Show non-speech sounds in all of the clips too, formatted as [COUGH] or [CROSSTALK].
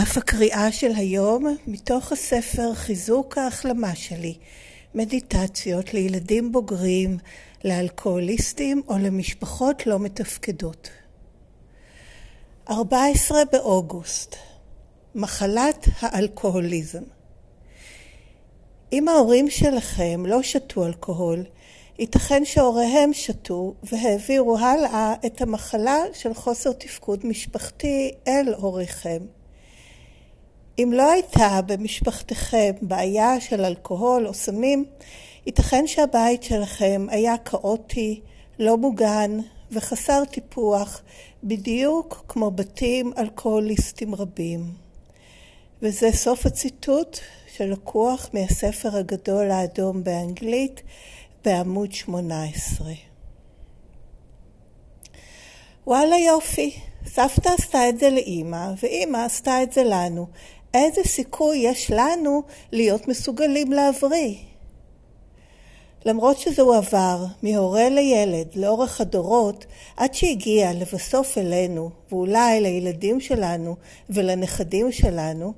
דף הקריאה של היום מתוך הספר חיזוק ההחלמה שלי, מדיטציות לילדים בוגרים, לאלכוהוליסטים או למשפחות לא מתפקדות. 14 באוגוסט, מחלת האלכוהוליזם. אם ההורים שלכם לא שתו אלכוהול, ייתכן שהוריהם שתו והעבירו הלאה את המחלה של חוסר תפקוד משפחתי אל הוריכם. אם לא הייתה במשפחתכם בעיה של אלכוהול או סמים, ייתכן שהבית שלכם היה כאוטי, לא מוגן וחסר טיפוח, בדיוק כמו בתים אלכוהוליסטים רבים. וזה סוף הציטוט שלקוח מהספר הגדול האדום באנגלית בעמוד 18. וואלה יופי, סבתא עשתה את זה לאימא, ואימא עשתה את זה לנו. איזה סיכוי יש לנו להיות מסוגלים להבריא? למרות שזה הועבר מהורה לילד לאורך הדורות, עד שהגיע לבסוף אלינו, ואולי לילדים שלנו ולנכדים שלנו,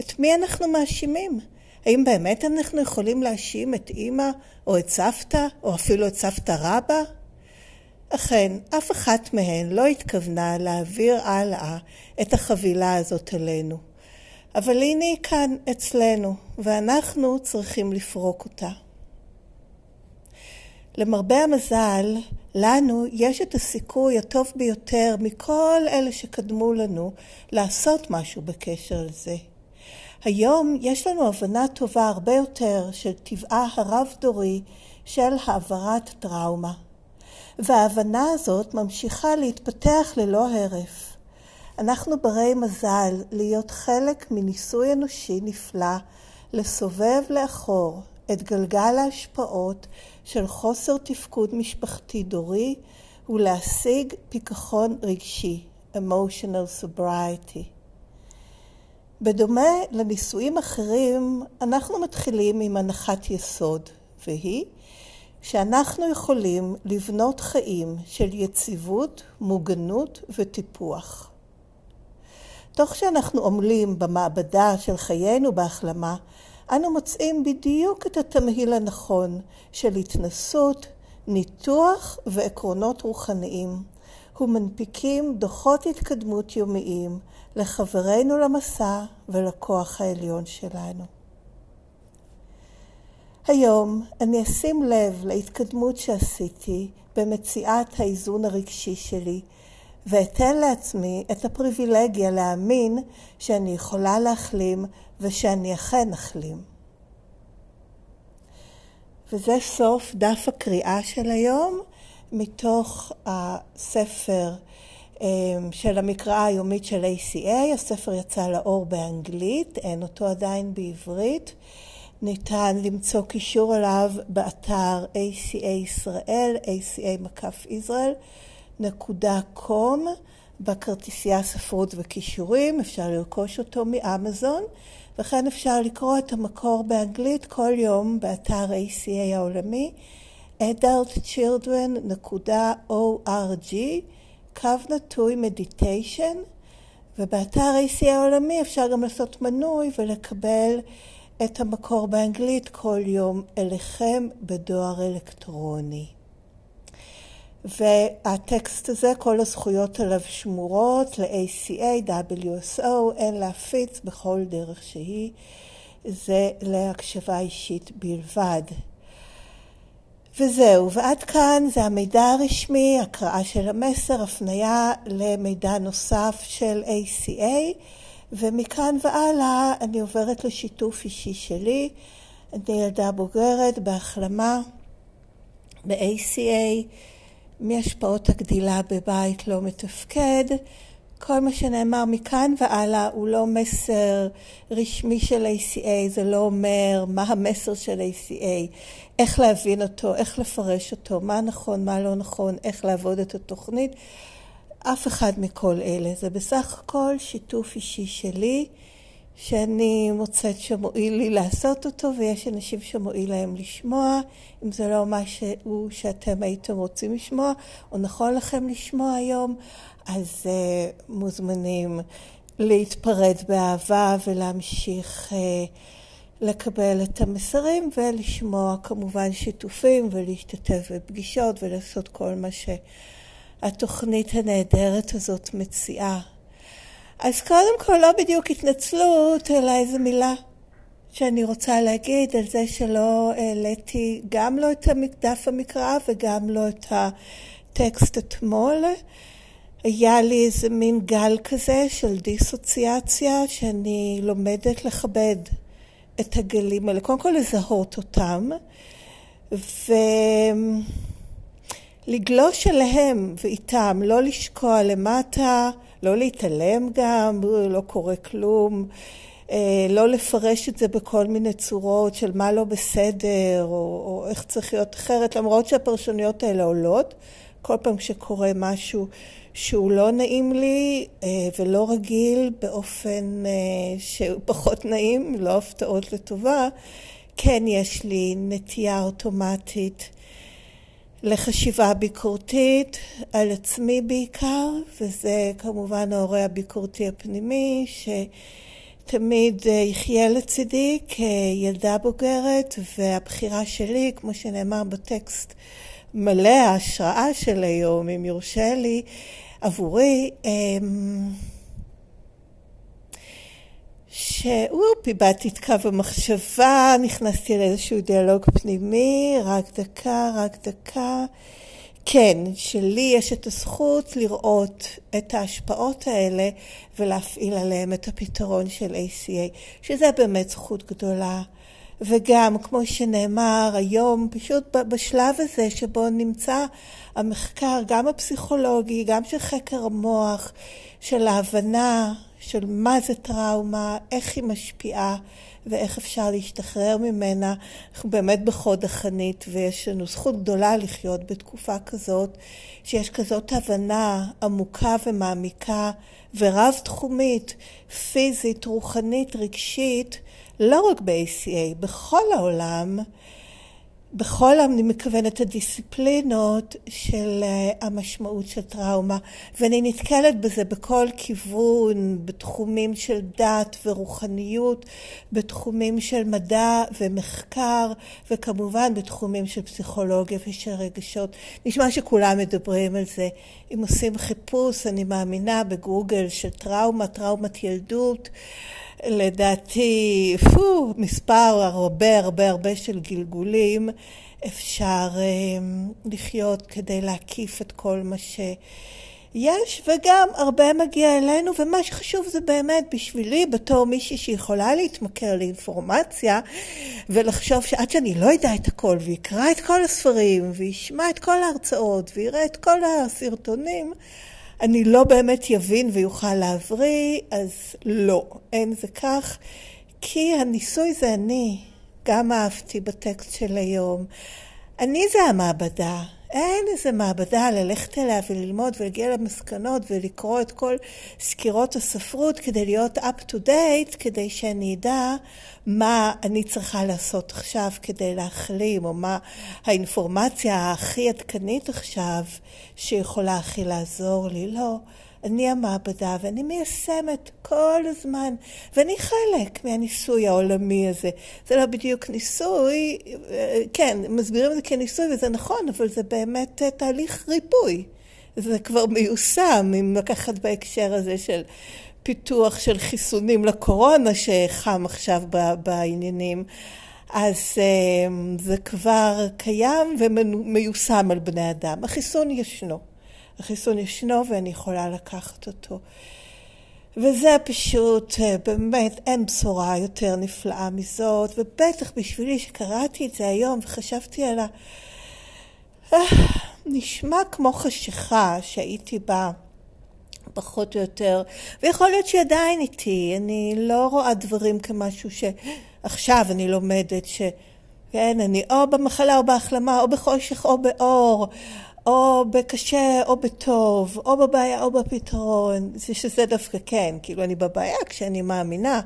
את מי אנחנו מאשימים? האם באמת אנחנו יכולים להאשים את אימא או את סבתא, או אפילו את סבתא רבא? אכן, אף אחת מהן לא התכוונה להעביר הלאה את החבילה הזאת אלינו. אבל הנה היא כאן אצלנו, ואנחנו צריכים לפרוק אותה. למרבה המזל, לנו יש את הסיכוי הטוב ביותר מכל אלה שקדמו לנו לעשות משהו בקשר לזה. היום יש לנו הבנה טובה הרבה יותר של טבעה הרב-דורי של העברת טראומה. וההבנה הזאת ממשיכה להתפתח ללא הרף. אנחנו ברי מזל להיות חלק מניסוי אנושי נפלא לסובב לאחור את גלגל ההשפעות של חוסר תפקוד משפחתי דורי ולהשיג פיכחון רגשי, emotional sobriety. בדומה לניסויים אחרים, אנחנו מתחילים עם הנחת יסוד, והיא שאנחנו יכולים לבנות חיים של יציבות, מוגנות וטיפוח. תוך שאנחנו עמלים במעבדה של חיינו בהחלמה, אנו מוצאים בדיוק את התמהיל הנכון של התנסות, ניתוח ועקרונות רוחניים, ומנפיקים דוחות התקדמות יומיים לחברינו למסע ולכוח העליון שלנו. היום אני אשים לב להתקדמות שעשיתי במציאת האיזון הרגשי שלי, ואתן לעצמי את הפריבילגיה להאמין שאני יכולה להחלים ושאני אכן אחלים. וזה סוף דף הקריאה של היום מתוך הספר אמ, של המקראה היומית של ACA. הספר יצא לאור באנגלית, אין אותו עדיין בעברית. ניתן למצוא קישור אליו באתר ACA ישראל, aca-israel.com, בכרטיסייה ספרות וכישורים, אפשר לרכוש אותו מאמזון, וכן אפשר לקרוא את המקור באנגלית כל יום באתר ACA העולמי, adultchildren.org, קו נטוי מדיטיישן, ובאתר ACA העולמי אפשר גם לעשות מנוי ולקבל את המקור באנגלית כל יום אליכם בדואר אלקטרוני. והטקסט הזה, כל הזכויות עליו שמורות ל-ACA, WSO, אין להפיץ בכל דרך שהיא, זה להקשבה אישית בלבד. וזהו, ועד כאן זה המידע הרשמי, הקראה של המסר, הפנייה למידע נוסף של ACA. ומכאן והלאה אני עוברת לשיתוף אישי שלי. אני ילדה בוגרת בהחלמה ב-ACA, מהשפעות הגדילה בבית לא מתפקד. כל מה שנאמר מכאן והלאה הוא לא מסר רשמי של ACA, זה לא אומר מה המסר של ACA, איך להבין אותו, איך לפרש אותו, מה נכון, מה לא נכון, איך לעבוד את התוכנית. אף אחד מכל אלה. זה בסך הכל שיתוף אישי שלי, שאני מוצאת שמועיל לי לעשות אותו, ויש אנשים שמועיל להם לשמוע. אם זה לא משהו שאתם הייתם רוצים לשמוע, או נכון לכם לשמוע היום, אז uh, מוזמנים להתפרד באהבה ולהמשיך אה, לקבל את המסרים ולשמוע כמובן שיתופים ולהשתתף בפגישות ולעשות כל מה שהתוכנית הנהדרת הזאת מציעה. אז קודם כל לא בדיוק התנצלות, אלא איזו מילה שאני רוצה להגיד על זה שלא העליתי גם לא את דף המקרא וגם לא את הטקסט אתמול. היה לי איזה מין גל כזה של דיסוציאציה שאני לומדת לכבד את הגלים האלה. קודם כל לזהות אותם ולגלוש אליהם ואיתם, לא לשקוע למטה, לא להתעלם גם, לא קורה כלום. אה, לא לפרש את זה בכל מיני צורות של מה לא בסדר, או, או איך צריך להיות אחרת, למרות שהפרשנויות האלה עולות. כל פעם שקורה משהו שהוא לא נעים לי אה, ולא רגיל באופן אה, שהוא [LAUGHS] פחות נעים, לא הפתעות לטובה, כן יש לי נטייה אוטומטית לחשיבה ביקורתית על עצמי בעיקר, וזה כמובן ההורה הביקורתי הפנימי, ש... תמיד אה, יחיה לצידי כילדה בוגרת, והבחירה שלי, כמו שנאמר בטקסט מלא ההשראה של היום, אם יורשה לי, עבורי, שהוא, פיבדתי את קו המחשבה, נכנסתי לאיזשהו דיאלוג פנימי, רק דקה, רק דקה. כן, שלי יש את הזכות לראות את ההשפעות האלה ולהפעיל עליהם את הפתרון של ACA, שזה באמת זכות גדולה. וגם, כמו שנאמר היום, פשוט בשלב הזה שבו נמצא המחקר, גם הפסיכולוגי, גם של חקר המוח, של ההבנה של מה זה טראומה, איך היא משפיעה ואיך אפשר להשתחרר ממנה. אנחנו באמת בחוד החנית ויש לנו זכות גדולה לחיות בתקופה כזאת, שיש כזאת הבנה עמוקה ומעמיקה ורב-תחומית, פיזית, רוחנית, רגשית, לא רק ב-ACA, בכל העולם. בכל, אני מכוונת הדיסציפלינות של uh, המשמעות של טראומה, ואני נתקלת בזה בכל כיוון, בתחומים של דת ורוחניות, בתחומים של מדע ומחקר, וכמובן בתחומים של פסיכולוגיה ושל רגשות. נשמע שכולם מדברים על זה. אם עושים חיפוש, אני מאמינה, בגוגל של טראומה, טראומת ילדות, לדעתי, פו, מספר הרבה הרבה הרבה של גלגולים אפשר אה, לחיות כדי להקיף את כל מה שיש, וגם הרבה מגיע אלינו, ומה שחשוב זה באמת בשבילי, בתור מישהי שיכולה להתמכר לאינפורמציה, ולחשוב שעד שאני לא אדע את הכל, ויקרא את כל הספרים, וישמע את כל ההרצאות, ויראה את כל הסרטונים, אני לא באמת יבין ויוכל להבריא, אז לא, אין זה כך, כי הניסוי זה אני. גם אהבתי בטקסט של היום. אני זה המעבדה. אין איזה מעבדה ללכת אליה וללמוד ולהגיע למסקנות ולקרוא את כל סקירות הספרות כדי להיות up to date, כדי שאני אדע מה אני צריכה לעשות עכשיו כדי להחלים, או מה האינפורמציה הכי עדכנית עכשיו שיכולה הכי לעזור לי. לא. אני המעבדה ואני מיישמת כל הזמן, ואני חלק מהניסוי העולמי הזה. זה לא בדיוק ניסוי, כן, מסבירים את זה כניסוי וזה נכון, אבל זה באמת תהליך ריפוי. זה כבר מיושם, אם לקחת בהקשר הזה של פיתוח של חיסונים לקורונה שחם עכשיו בעניינים. אז זה כבר קיים ומיושם על בני אדם. החיסון ישנו. החיסון ישנו ואני יכולה לקחת אותו. וזה פשוט, אה, באמת, אין בשורה יותר נפלאה מזאת, ובטח בשבילי שקראתי את זה היום וחשבתי על ה... אה, נשמע כמו חשיכה שהייתי בה פחות או יותר, ויכול להיות שהיא עדיין איתי, אני לא רואה דברים כמשהו שעכשיו אני לומדת ש... כן, אני או במחלה או בהחלמה, או בחושך או באור, או בקשה או בטוב, או בבעיה או בפתרון, זה שזה דווקא כן, כאילו אני בבעיה כשאני מאמינה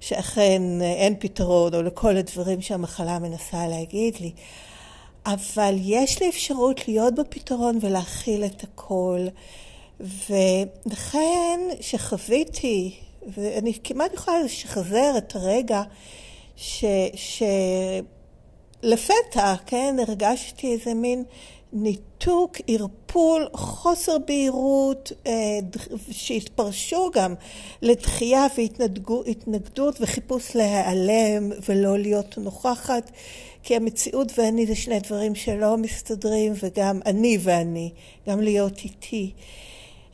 שאכן אין פתרון, או לכל הדברים שהמחלה מנסה להגיד לי. אבל יש לי אפשרות להיות בפתרון ולהכיל את הכל. ולכן שחוויתי ואני כמעט יכולה לשחזר את הרגע ש... שלפתע, כן, הרגשתי איזה מין ניתוק, ערפול, חוסר בהירות, אה, שהתפרשו גם לדחייה והתנגדות וחיפוש להיעלם ולא להיות נוכחת, כי המציאות ואני זה שני דברים שלא מסתדרים, וגם אני ואני, גם להיות איתי.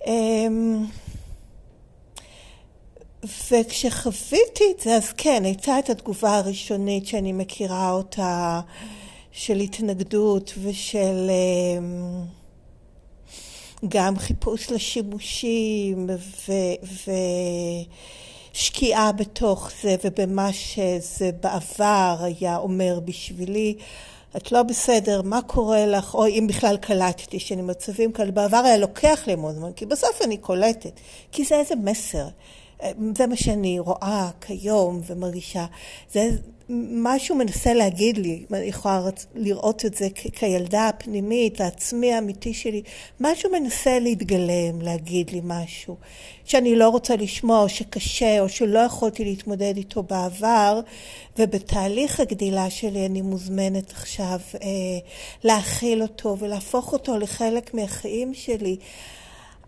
אמ, וכשחוויתי את זה, אז כן, הייתה את התגובה הראשונית שאני מכירה אותה, של התנגדות ושל אמ, גם חיפוש לשימושים ושקיעה בתוך זה ובמה שזה בעבר היה אומר בשבילי. את לא בסדר, מה קורה לך, או אם בכלל קלטתי שאני מצבים כאלה, בעבר היה לוקח לי המון זמן, כי בסוף אני קולטת, כי זה איזה מסר. זה מה שאני רואה כיום ומרגישה. זה משהו מנסה להגיד לי, אני יכולה לראות את זה כילדה הפנימית, העצמי האמיתי שלי, משהו מנסה להתגלם, להגיד לי משהו שאני לא רוצה לשמוע, או שקשה, או שלא יכולתי להתמודד איתו בעבר, ובתהליך הגדילה שלי אני מוזמנת עכשיו אה, להכיל אותו ולהפוך אותו לחלק מהחיים שלי.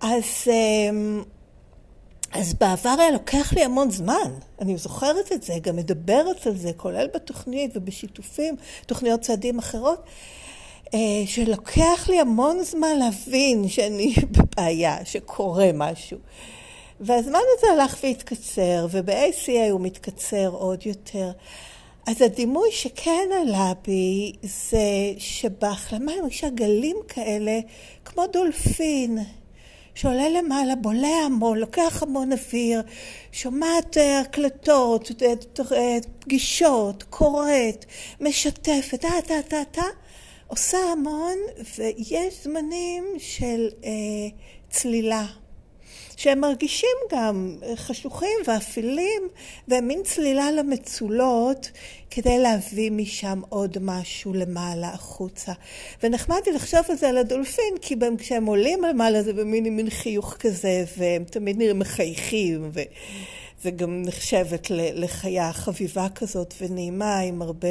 אז... אה, אז בעבר היה לוקח לי המון זמן, אני זוכרת את זה, גם מדברת על זה, כולל בתוכנית ובשיתופים, תוכניות צעדים אחרות, אה, שלוקח לי המון זמן להבין שאני [LAUGHS] בבעיה, שקורה משהו. והזמן הזה הלך והתקצר, וב-ACA הוא מתקצר עוד יותר. אז הדימוי שכן עלה בי זה שבהחלמה אני מרגישה גלים כאלה כמו דולפין. שעולה למעלה, בולע המון, לוקח המון אוויר, שומעת אה, הקלטות, אה, אה, פגישות, קוראת, משתפת, טה טה טה טה, עושה המון, ויש זמנים של אה, צלילה. שהם מרגישים גם חשוכים ואפלים, והם מין צלילה למצולות כדי להביא משם עוד משהו למעלה החוצה. ונחמד לי לחשוב על זה על הדולפין, כי בהם, כשהם עולים למעלה זה במין מין חיוך כזה, והם תמיד נראים מחייכים, ו... גם נחשבת לחיה חביבה כזאת ונעימה עם הרבה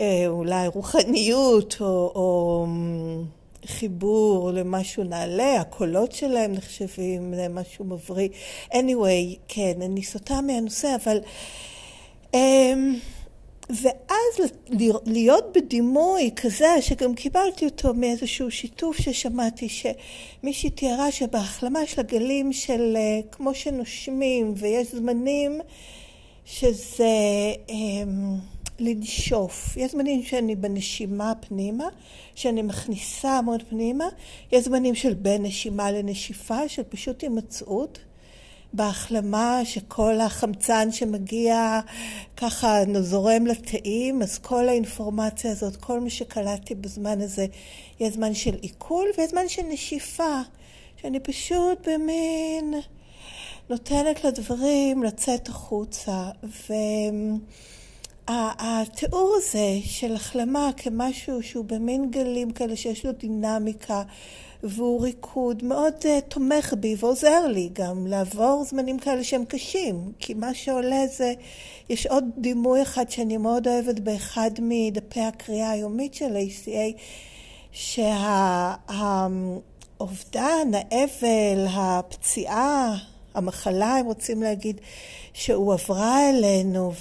אה, אולי רוחניות או, או חיבור למשהו נעלה, הקולות שלהם נחשבים למשהו מבריא. anyway, כן, אני סוטה מהנושא, אבל... Um, ואז להיות בדימוי כזה, שגם קיבלתי אותו מאיזשהו שיתוף ששמעתי, שמישהי תיארה שבהחלמה של הגלים של uh, כמו שנושמים, ויש זמנים שזה... Um, לנשוף. יש זמנים שאני בנשימה פנימה, שאני מכניסה מאוד פנימה. יש זמנים של בין נשימה לנשיפה, של פשוט הימצאות. בהחלמה שכל החמצן שמגיע ככה זורם לתאים, אז כל האינפורמציה הזאת, כל מה שקלטתי בזמן הזה, יהיה זמן של עיכול ויהיה זמן של נשיפה, שאני פשוט במין נותנת לדברים לצאת החוצה. ו... התיאור הזה של החלמה כמשהו שהוא במין גלים כאלה שיש לו דינמיקה והוא ריקוד מאוד uh, תומך בי ועוזר לי גם לעבור זמנים כאלה שהם קשים כי מה שעולה זה יש עוד דימוי אחד שאני מאוד אוהבת באחד מדפי הקריאה היומית של ACA שהאובדן, האבל, הפציעה, המחלה הם רוצים להגיד שהוא עברה אלינו,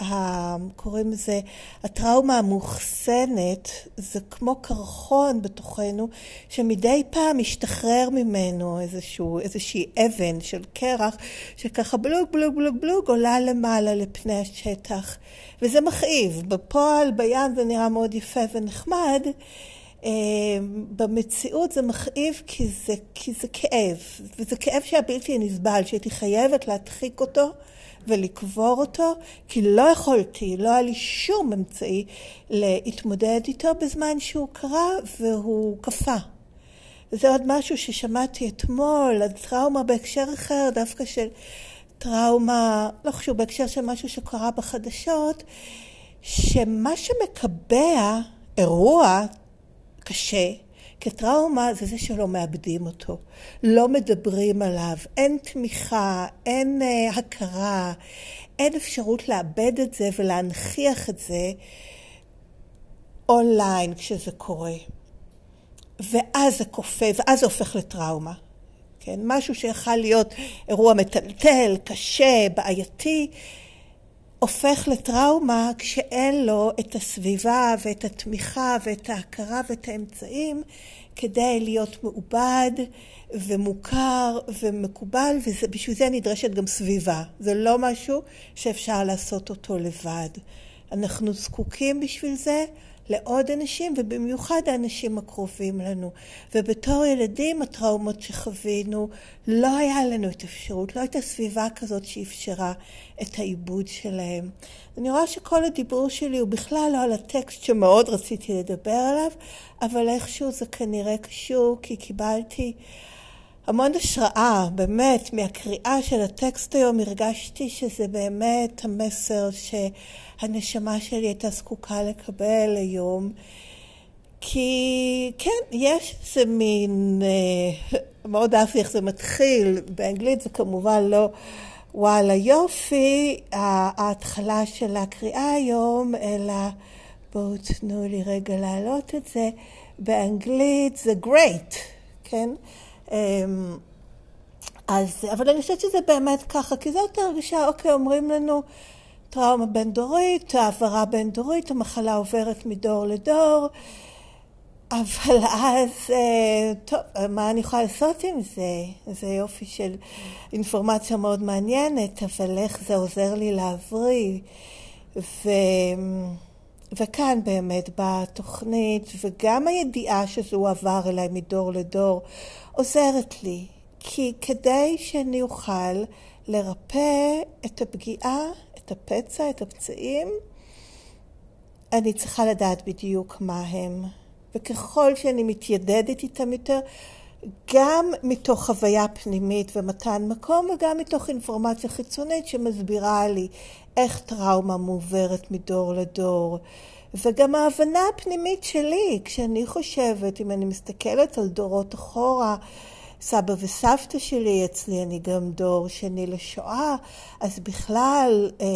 וקוראים לזה הטראומה המאוחסנת, זה כמו קרחון בתוכנו, שמדי פעם משתחרר ממנו איזשהו, איזושהי אבן של קרח, שככה בלוג בלוג בלוג בלוג עולה למעלה לפני השטח. וזה מכאיב. בפועל, בים זה נראה מאוד יפה ונחמד. אמ, במציאות זה מכאיב כי זה, כי זה כאב, וזה כאב שהיה בלתי נסבל, שהייתי חייבת להדחיק אותו ולקבור אותו, כי לא יכולתי, לא היה לי שום אמצעי להתמודד איתו בזמן שהוא קרה והוא קפא. וזה עוד משהו ששמעתי אתמול, על טראומה בהקשר אחר, דווקא של טראומה, לא חשוב, בהקשר של משהו שקרה בחדשות, שמה שמקבע אירוע קשה, כטראומה זה זה שלא מאבדים אותו, לא מדברים עליו, אין תמיכה, אין uh, הכרה, אין אפשרות לאבד את זה ולהנכיח את זה אונליין כשזה קורה. ואז זה כופה, ואז זה הופך לטראומה. כן? משהו שיכול להיות אירוע מטלטל, קשה, בעייתי, הופך לטראומה כשאין לו את הסביבה ואת התמיכה ואת ההכרה ואת האמצעים כדי להיות מעובד ומוכר ומקובל, ובשביל זה נדרשת גם סביבה. זה לא משהו שאפשר לעשות אותו לבד. אנחנו זקוקים בשביל זה לעוד אנשים, ובמיוחד האנשים הקרובים לנו. ובתור ילדים, הטראומות שחווינו, לא היה לנו את האפשרות, לא הייתה סביבה כזאת שאפשרה את העיבוד שלהם. אני רואה שכל הדיבור שלי הוא בכלל לא על הטקסט שמאוד רציתי לדבר עליו, אבל איכשהו זה כנראה קשור, כי קיבלתי המון השראה, באמת, מהקריאה של הטקסט היום הרגשתי שזה באמת המסר שהנשמה שלי הייתה זקוקה לקבל היום. כי כן, יש איזה מין, אה, מאוד אהבתי איך זה מתחיל, באנגלית זה כמובן לא וואלה יופי, ההתחלה של הקריאה היום, אלא בואו תנו לי רגע להעלות את זה, באנגלית זה great, כן? אמ, אז, אבל אני חושבת שזה באמת ככה, כי זאת הרגישה, אוקיי, אומרים לנו טראומה בין-דורית, העברה בין-דורית, המחלה עוברת מדור לדור, אבל אז, אה, טוב, מה אני יכולה לעשות עם זה? זה יופי של אינפורמציה מאוד מעניינת, אבל איך זה עוזר לי להבריא? ו... וכאן באמת באה התוכנית, וגם הידיעה שזה הועבר אליי מדור לדור, עוזרת לי. כי כדי שאני אוכל לרפא את הפגיעה, את הפצע, את הפצעים, אני צריכה לדעת בדיוק מה הם. וככל שאני מתיידדת איתם יותר, גם מתוך חוויה פנימית ומתן מקום, וגם מתוך אינפורמציה חיצונית שמסבירה לי איך טראומה מועברת מדור לדור. וגם ההבנה הפנימית שלי, כשאני חושבת, אם אני מסתכלת על דורות אחורה, סבא וסבתא שלי, אצלי אני גם דור שני לשואה, אז בכלל אה,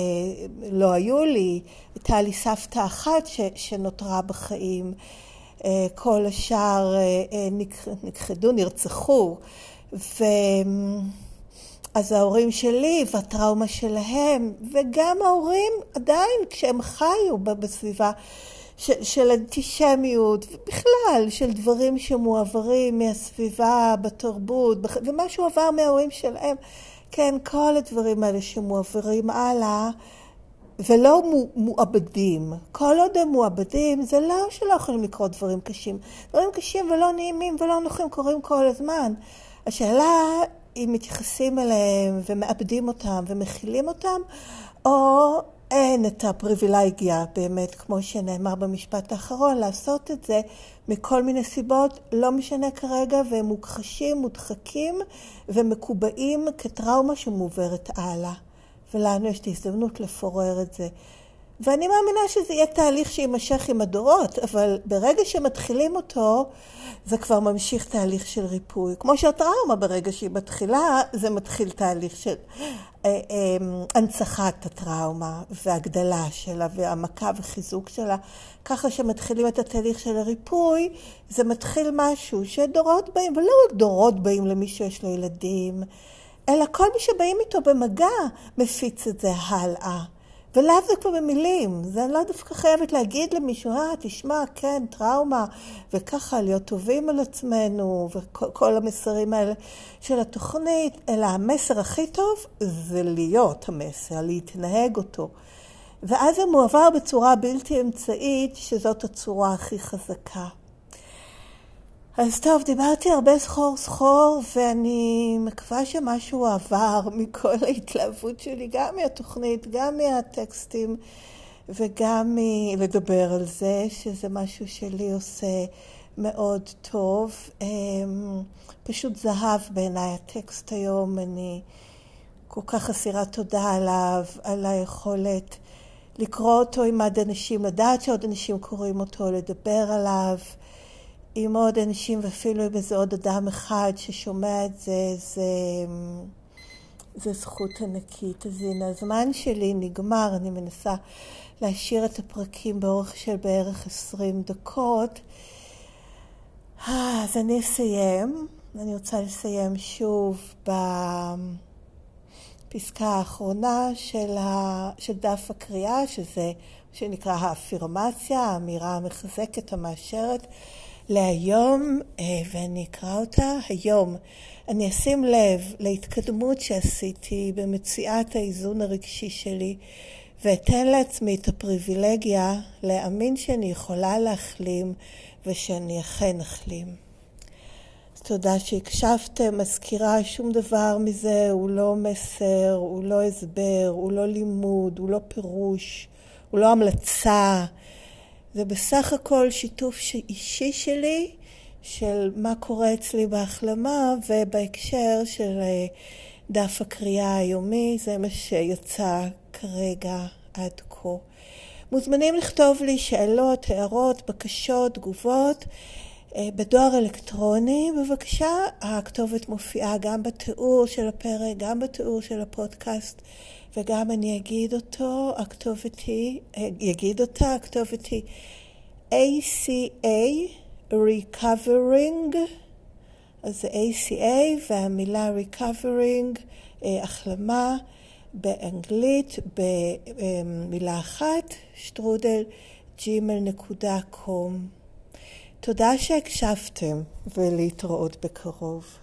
לא היו לי, הייתה לי סבתא אחת ש, שנותרה בחיים, כל השאר אה, אה, נכחדו, נרצחו, ו... אז ההורים שלי והטראומה שלהם, וגם ההורים עדיין, כשהם חיו בסביבה של, של אנטישמיות, ובכלל של דברים שמועברים מהסביבה, בתרבות, ומה שהועבר מההורים שלהם, כן, כל הדברים האלה שמועברים הלאה. ולא מועבדים. כל עוד הם מועבדים, זה לא שלא יכולים לקרות דברים קשים. דברים קשים ולא נעימים ולא נוחים קורים כל הזמן. השאלה אם מתייחסים אליהם ומאבדים אותם ומכילים אותם, או אין את הפריבילגיה באמת, כמו שנאמר במשפט האחרון, לעשות את זה מכל מיני סיבות, לא משנה כרגע, והם מוכחשים, מודחקים ומקובעים כטראומה שמועברת הלאה. ולנו יש את ההזדמנות לפורר את זה. ואני מאמינה שזה יהיה תהליך שיימשך עם הדורות, אבל ברגע שמתחילים אותו, זה כבר ממשיך תהליך של ריפוי. כמו שהטראומה, ברגע שהיא מתחילה, זה מתחיל תהליך של אה, אה, הנצחת הטראומה והגדלה שלה והעמקה וחיזוק שלה. ככה שמתחילים את התהליך של הריפוי, זה מתחיל משהו שדורות באים, ולא רק דורות באים למי שיש לו ילדים, אלא כל מי שבאים איתו במגע מפיץ את זה הלאה. ולאו דווקא במילים, זה לא דווקא חייבת להגיד למישהו, אה, תשמע, כן, טראומה, וככה להיות טובים על עצמנו, וכל המסרים האלה של התוכנית, אלא המסר הכי טוב זה להיות המסר, להתנהג אותו. ואז זה מועבר בצורה בלתי אמצעית, שזאת הצורה הכי חזקה. אז טוב, דיברתי הרבה סחור סחור, ואני מקווה שמשהו עבר מכל ההתלהבות שלי, גם מהתוכנית, גם מהטקסטים, וגם מלדבר על זה, שזה משהו שלי עושה מאוד טוב. אמ, פשוט זהב בעיניי הטקסט היום, אני כל כך אסירת תודה עליו, על היכולת לקרוא אותו עם עוד אנשים, לדעת שעוד אנשים קוראים אותו, לדבר עליו. עם עוד אנשים, ואפילו עם איזה עוד אדם אחד ששומע את זה, זה, זה זכות ענקית. אז הנה, הזמן שלי נגמר, אני מנסה להשאיר את הפרקים באורך של בערך עשרים דקות. אז אני אסיים. אני רוצה לסיים שוב בפסקה האחרונה של, ה... של דף הקריאה, שזה שנקרא האפירמציה, האמירה המחזקת, המאשרת, להיום, אה, ואני אקרא אותה היום. אני אשים לב להתקדמות שעשיתי במציאת האיזון הרגשי שלי, ואתן לעצמי את הפריבילגיה להאמין שאני יכולה להחלים ושאני אכן אחלים. תודה שהקשבתם. מזכירה, שום דבר מזה הוא לא מסר, הוא לא הסבר, הוא לא לימוד, הוא לא פירוש, הוא לא המלצה. זה בסך הכל שיתוף אישי שלי של מה קורה אצלי בהחלמה, ובהקשר של אה, דף הקריאה היומי, זה מה שיצא כרגע עד כה. מוזמנים לכתוב לי שאלות, הערות, בקשות, תגובות. אה, בדואר אלקטרוני, בבקשה. הכתובת מופיעה גם בתיאור של הפרק, גם בתיאור של הפודקאסט, וגם אני אגיד אותו, הכתובת היא, אגיד אותה, הכתובת היא ACA Recovering, אז זה ACA והמילה Recovering, אה, החלמה באנגלית, במילה אחת, שטרודל gmail.com. תודה שהקשבתם ולהתראות בקרוב.